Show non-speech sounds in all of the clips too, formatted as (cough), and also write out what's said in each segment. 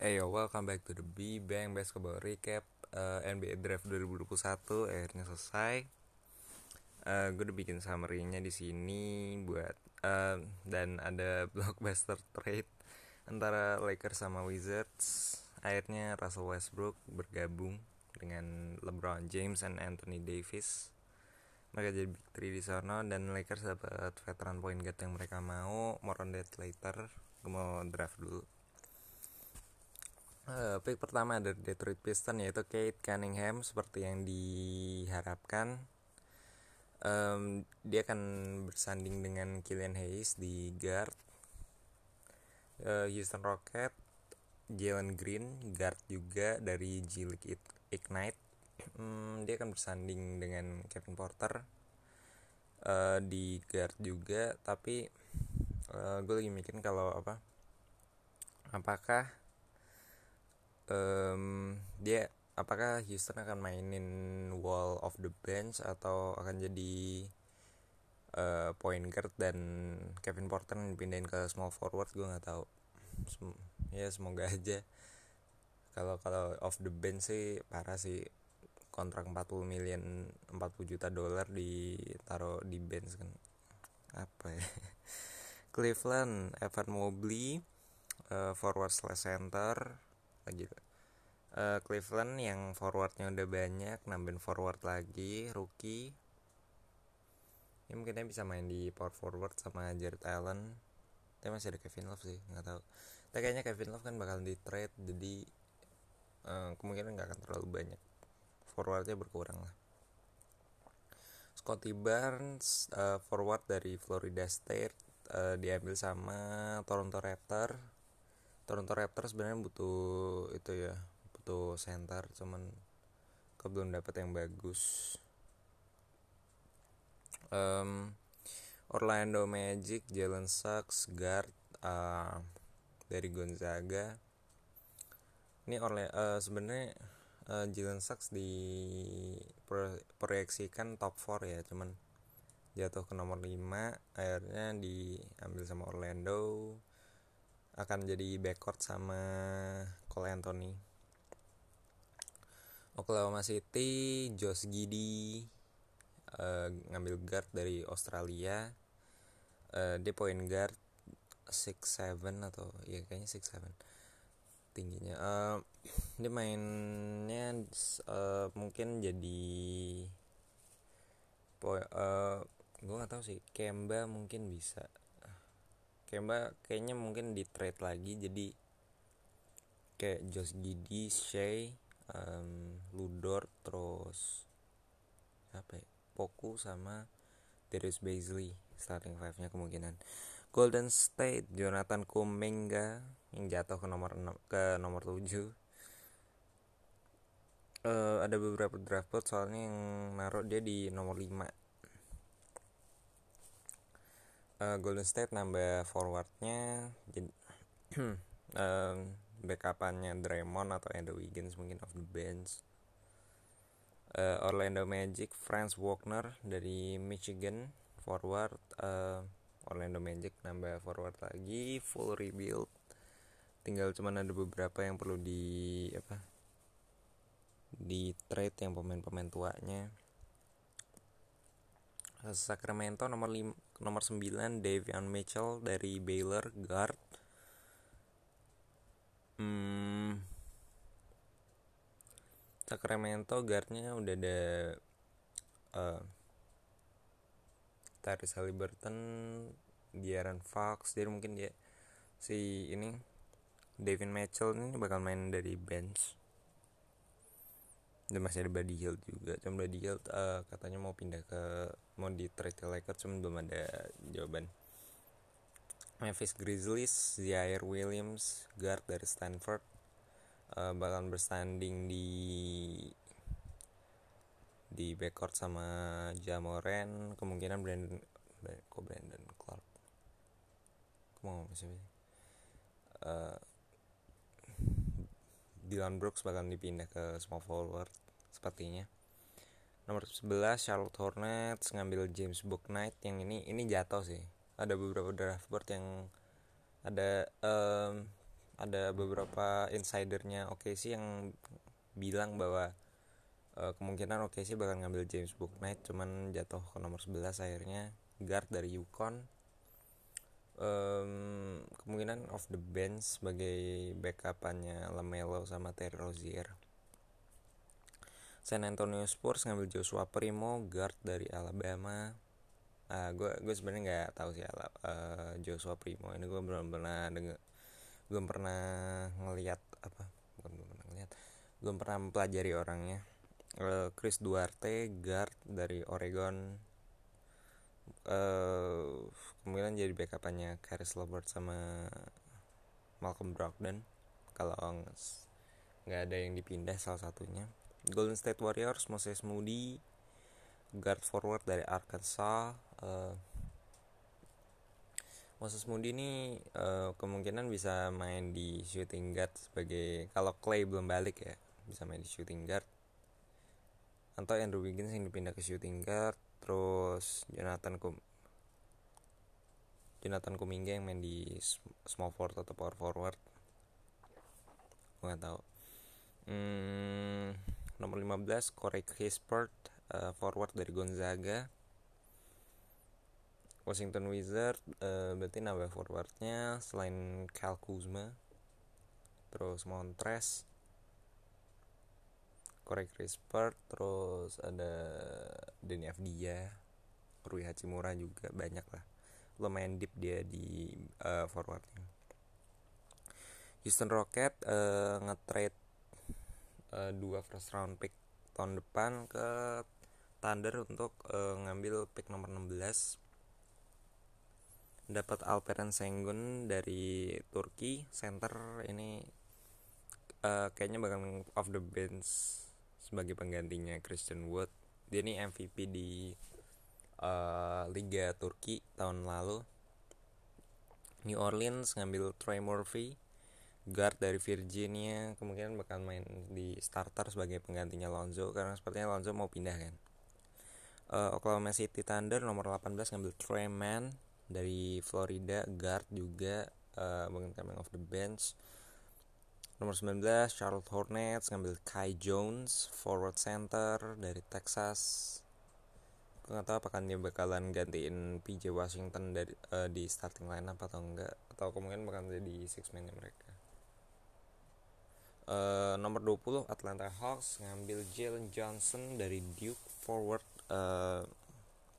Hey yo, welcome back to the B Bang Basketball Recap uh, NBA Draft 2021 akhirnya selesai. Uh, gue udah bikin summary-nya di sini buat uh, dan ada (laughs) blockbuster trade antara Lakers sama Wizards. Akhirnya Russell Westbrook bergabung dengan LeBron James dan Anthony Davis. Mereka jadi big three di sana dan Lakers dapat veteran point guard yang mereka mau. More on later. Gue mau draft dulu. Uh, pick pertama dari Detroit Pistons yaitu Kate Cunningham seperti yang diharapkan. Um, dia akan bersanding dengan Killian Hayes di guard. Uh, Houston Rocket, Jalen Green guard juga dari G League Ignite. Um, dia akan bersanding dengan Kevin Porter uh, di guard juga, tapi uh, gue lagi mikirin kalau apa? Apakah um, dia apakah Houston akan mainin wall of the bench atau akan jadi uh, point guard dan Kevin Porter pindahin ke small forward? Gue nggak tahu. Sem ya semoga aja. Kalau kalau off the bench sih parah sih. Kontrak 40 million 40 juta dolar ditaruh di bench kan. Apa ya? (laughs) Cleveland Evan Mobley uh, forward slash center lagi uh, Cleveland yang forwardnya udah banyak nambahin forward lagi rookie. Ya mungkin dia bisa main di power forward sama Jared Allen. Tapi masih ada Kevin Love sih nggak tahu. Tapi kayaknya Kevin Love kan bakal di trade jadi uh, kemungkinan nggak akan terlalu banyak. Forwardnya berkurang lah. Scotty Barnes uh, forward dari Florida State uh, diambil sama Toronto Raptors Toronto Raptors sebenarnya butuh itu ya butuh center cuman kok belum dapat yang bagus. Um, Orlando Magic Jalen Suggs guard uh, dari Gonzaga. Ini Orle uh, sebenarnya uh, Jalen Suggs di proyeksikan top 4 ya cuman jatuh ke nomor 5 akhirnya diambil sama Orlando akan jadi backcourt sama Cole Anthony. Oklahoma City Josh Giddy uh, ngambil guard dari Australia. Uh, dia point guard 6'7 atau ya kayaknya 6'7 tingginya. Uh, dia mainnya uh, mungkin jadi uh, gue nggak tahu sih Kemba mungkin bisa Kemba kayaknya mungkin di trade lagi jadi kayak Josh Giddy, Shea, um, Ludor, terus apa ya? Poku sama Darius Bazley starting five nya kemungkinan. Golden State Jonathan Kuminga yang jatuh ke nomor 6, ke nomor 7 uh, ada beberapa draft soalnya yang naruh dia di nomor 5 uh, Golden State nambah forwardnya jadi (clears throat) um, backupannya Draymond atau Andrew Wiggins mungkin off the bench. Uh, Orlando Magic Franz Wagner dari Michigan forward. Uh, Orlando Magic nambah forward lagi full rebuild. Tinggal cuman ada beberapa yang perlu di apa di trade yang pemain-pemain tuanya Sacramento nomor 5, nomor 9 Davion Mitchell dari Baylor guard. Hmm, Sacramento guardnya udah ada uh, Tyrese Halliburton De'Aaron Fox jadi mungkin dia si ini Devin Mitchell ini bakal main dari bench dan masih ada Buddy Hield juga. Cuma Buddy Hield uh, katanya mau pindah ke mau di trade ke Lakers cuma belum ada jawaban. Memphis Grizzlies Zaire Williams guard dari Stanford uh, bakal bersanding di di backcourt sama Jamoran kemungkinan Brandon kok Brandon Clark? Mau uh, Dylan Brooks bakal dipindah ke small forward sepertinya. Nomor 11 Charlotte Hornets ngambil James Bouknight yang ini ini jatuh sih. Ada beberapa draft board yang ada um, ada beberapa insidernya sih yang bilang bahwa uh, kemungkinan sih bakal ngambil James Booknight cuman jatuh ke nomor 11 akhirnya. Guard dari Yukon um, kemungkinan off the bench sebagai backupannya Lamelo sama Terry Rozier. San Antonio Spurs ngambil Joshua Primo guard dari Alabama. Uh, gue gue sebenarnya nggak tahu sih uh, Joshua Primo. Ini gue belum pernah denger belum pernah ngelihat apa? Bukan belum pernah ngelihat belum pernah mempelajari orangnya. Uh, Chris Duarte guard dari Oregon uh, kemudian jadi backupannya Caris LeVert sama Malcolm Brogdon. Kalau nggak ada yang dipindah salah satunya. Golden State Warriors Moses Moody guard forward dari Arkansas uh, Moses Moody ini uh, kemungkinan bisa main di shooting guard sebagai kalau Clay belum balik ya bisa main di shooting guard. Atau Andrew Wiggins yang dipindah ke shooting guard terus Jonathan Kum Jonathan Kuminga yang main di small forward atau power forward. Gue gak tahu. Hmm, nomor 15 Corey Kispert uh, forward dari Gonzaga. Washington Wizard uh, berarti nambah forwardnya selain Kyle Kuzma. Terus Montres Corey Crispert terus ada Denny Avdia Rui Hachimura juga banyak lah. Lumayan deep dia di uh, forwardnya. Houston Rocket uh, nge-trade uh, dua first round pick tahun depan ke Thunder untuk uh, ngambil pick nomor 16 dapat Alperen Sengun dari Turki center ini uh, kayaknya bakal off the bench sebagai penggantinya Christian Wood. Dia ini MVP di uh, Liga Turki tahun lalu. New Orleans ngambil Troy Murphy guard dari Virginia. Kemungkinan bakal main di starter sebagai penggantinya Lonzo karena sepertinya Lonzo mau pindah kan. Uh, Oklahoma City Thunder nomor 18 ngambil Trey Mann dari Florida guard juga uh, coming off the bench nomor 19 Charlotte Hornets ngambil Kai Jones forward center dari Texas. Gue gak tahu apakah dia bakalan gantiin PJ Washington dari uh, di starting lineup atau enggak atau kemungkinan bakal jadi six man mereka. Uh, nomor 20 Atlanta Hawks ngambil Jalen Johnson dari Duke forward uh,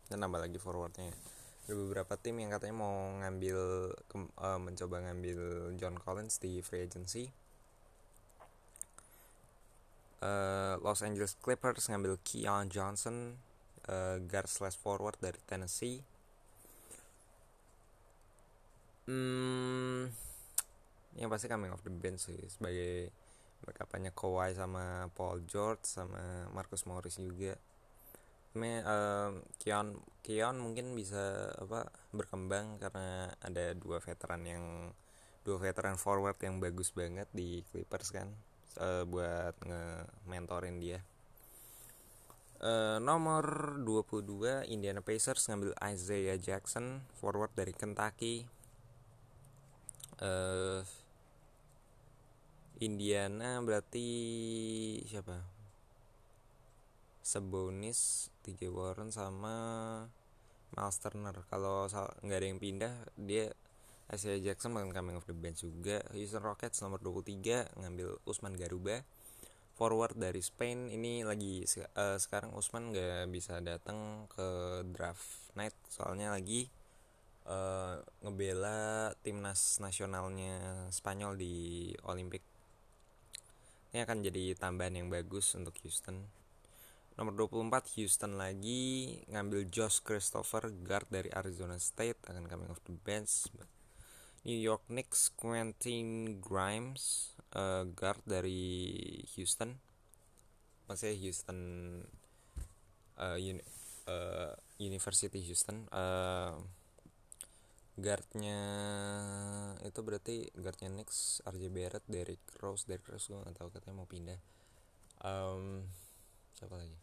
dan nambah lagi forwardnya. Ada beberapa tim yang katanya mau ngambil uh, mencoba ngambil John Collins di free agency uh, Los Angeles Clippers ngambil Keon Johnson uh, guard slash forward dari Tennessee. Hmm, yang pasti coming off the bench sih sebagai backupannya Kawhi sama Paul George sama Marcus Morris juga. Me uh, Kion Kion mungkin bisa apa berkembang karena ada dua veteran yang dua veteran forward yang bagus banget di Clippers kan uh, buat nge-mentorin dia. Uh, nomor 22 Indiana Pacers ngambil Isaiah Jackson forward dari Kentucky. Uh, Indiana berarti siapa? Sebonis, TJ Warren sama Miles Turner. Kalau nggak ada yang pindah, dia Isaiah Jackson bakal coming off the bench juga. Houston Rockets nomor 23 ngambil Usman Garuba. Forward dari Spain ini lagi uh, sekarang Usman nggak bisa datang ke draft night soalnya lagi uh, ngebela timnas nasionalnya Spanyol di Olimpik. Ini akan jadi tambahan yang bagus untuk Houston Nomor 24 Houston lagi ngambil Josh Christopher guard dari Arizona State akan coming off the bench. New York Knicks Quentin Grimes uh, guard dari Houston. Maksudnya Houston uh, uni, uh, University Houston. Uh, guardnya itu berarti guardnya Knicks RJ Barrett Derrick Rose. Derrick Rose gue gak tahu katanya mau pindah. Um, siapa lagi?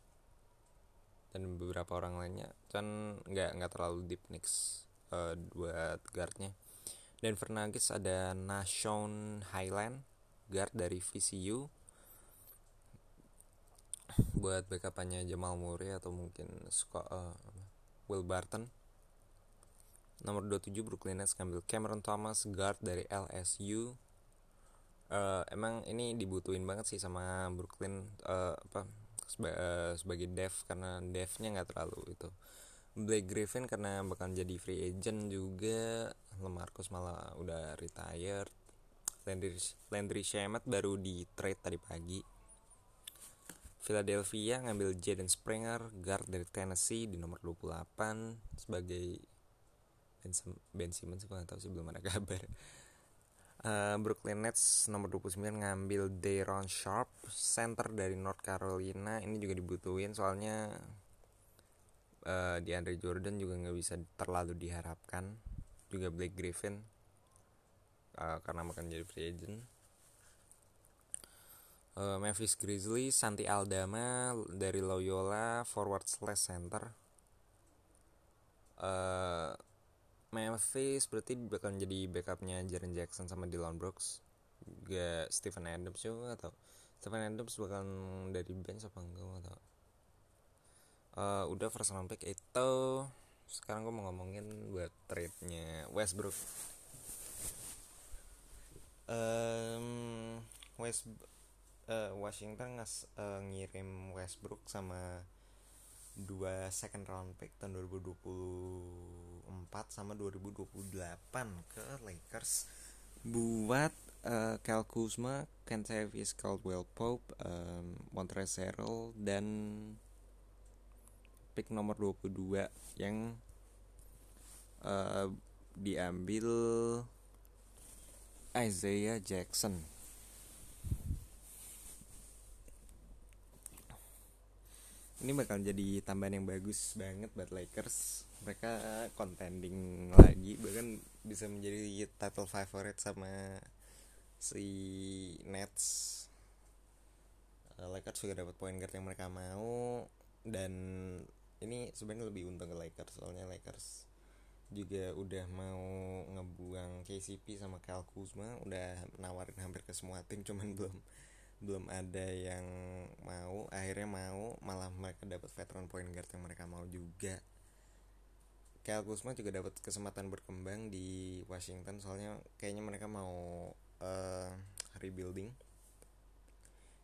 Dan beberapa orang lainnya. Kan nggak nggak terlalu deep Knicks uh, buat guardnya Denver Nuggets ada Nashon Highland guard dari VCU buat backupannya Jamal Murray atau mungkin Scott, uh, Will Barton. Nomor 27 Brooklyn Nets ngambil Cameron Thomas guard dari LSU uh, emang ini dibutuhin banget sih sama Brooklyn uh, apa seba, uh, sebagai dev karena devnya nggak terlalu itu Blake Griffin karena bakal jadi free agent juga. Lemarcus malah udah retired. Landry, Landry Shamet baru di trade tadi pagi. Philadelphia ngambil Jaden Springer guard dari Tennessee di nomor 28 sebagai Ben, ben Simmons gue gak tau sih belum ada kabar. Uh, (laughs) Brooklyn Nets nomor 29 ngambil Dayron Sharp center dari North Carolina. Ini juga dibutuhin soalnya uh, di Andre Jordan juga nggak bisa terlalu diharapkan. Juga Blake Griffin uh, karena makan jadi free agent. Uh, Memphis Grizzlies Santi Aldama dari Loyola forward slash center. Uh, Memphis berarti bakal jadi backupnya Jaren Jackson sama Dylan Brooks. Gak Stephen Adams juga atau Stephen Adams bakal dari bench apa enggak atau uh, udah first round pick itu sekarang gue mau ngomongin buat trade-nya Westbrook. Um, West uh, Washington ngas uh, ngirim Westbrook sama dua second round pick tahun 2024 sama 2028 ke Lakers buat uh, Kuzma, Ken Davis, Caldwell Pope, um, Montrezl dan pick nomor 22 yang uh, diambil Isaiah Jackson. Ini bakal jadi tambahan yang bagus banget buat Lakers. Mereka contending lagi bahkan bisa menjadi title favorite sama si Nets. Uh, Lakers juga dapat point guard yang mereka mau dan ini sebenarnya lebih untung ke Lakers soalnya Lakers juga udah mau ngebuang KCP sama Kyle Kuzma udah nawarin hampir ke semua tim cuman (laughs) belum belum ada yang mau. Akhirnya mau malah mereka dapat veteran point guard yang mereka mau juga. Kyle Kuzma juga dapat kesempatan berkembang di Washington soalnya kayaknya mereka mau uh, rebuilding.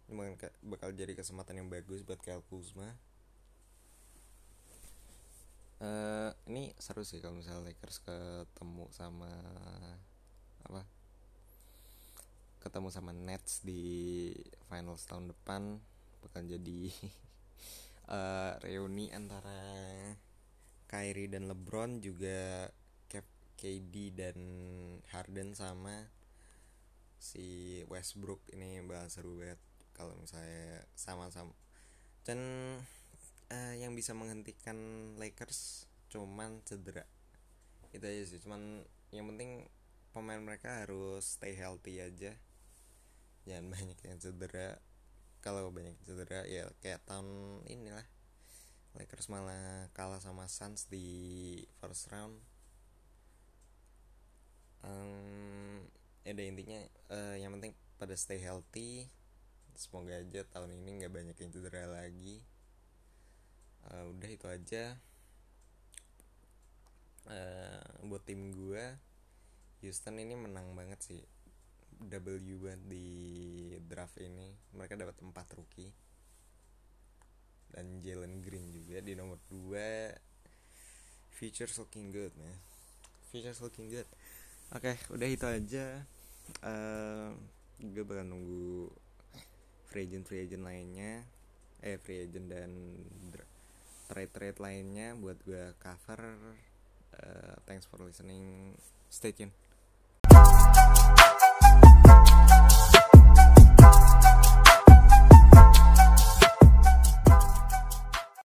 Ini bakal jadi kesempatan yang bagus buat Kyle Kuzma uh, ini seru sih kalau misalnya Lakers ketemu sama apa? Ketemu sama Nets di final tahun depan bakal jadi uh, (laughs) reuni antara Kyrie dan LeBron juga KD dan Harden sama si Westbrook. Ini bakal seru banget kalau misalnya sama-sama. Dan uh, yang bisa menghentikan Lakers cuman cedera. Itu aja sih cuman yang penting pemain mereka harus stay healthy aja. Jangan (laughs) banyak yang cedera. Kalau banyak cedera ya kayak tahun inilah Lakers malah kalah sama Suns di first round. Um, ya intinya uh, yang penting pada stay healthy. Semoga aja tahun ini nggak banyak yang cedera lagi uh, udah itu aja. Uh, buat tim gue Houston ini menang banget sih. W di draft ini. Mereka dapat empat rookie. Dan Jalen Green juga di nomor 2 features looking good man. Features looking good. Oke okay, udah itu aja. Uh, gue bakal nunggu free agent free agent lainnya. Eh free agent dan trade-trade lainnya buat gue cover. Uh, thanks for listening. Stay tuned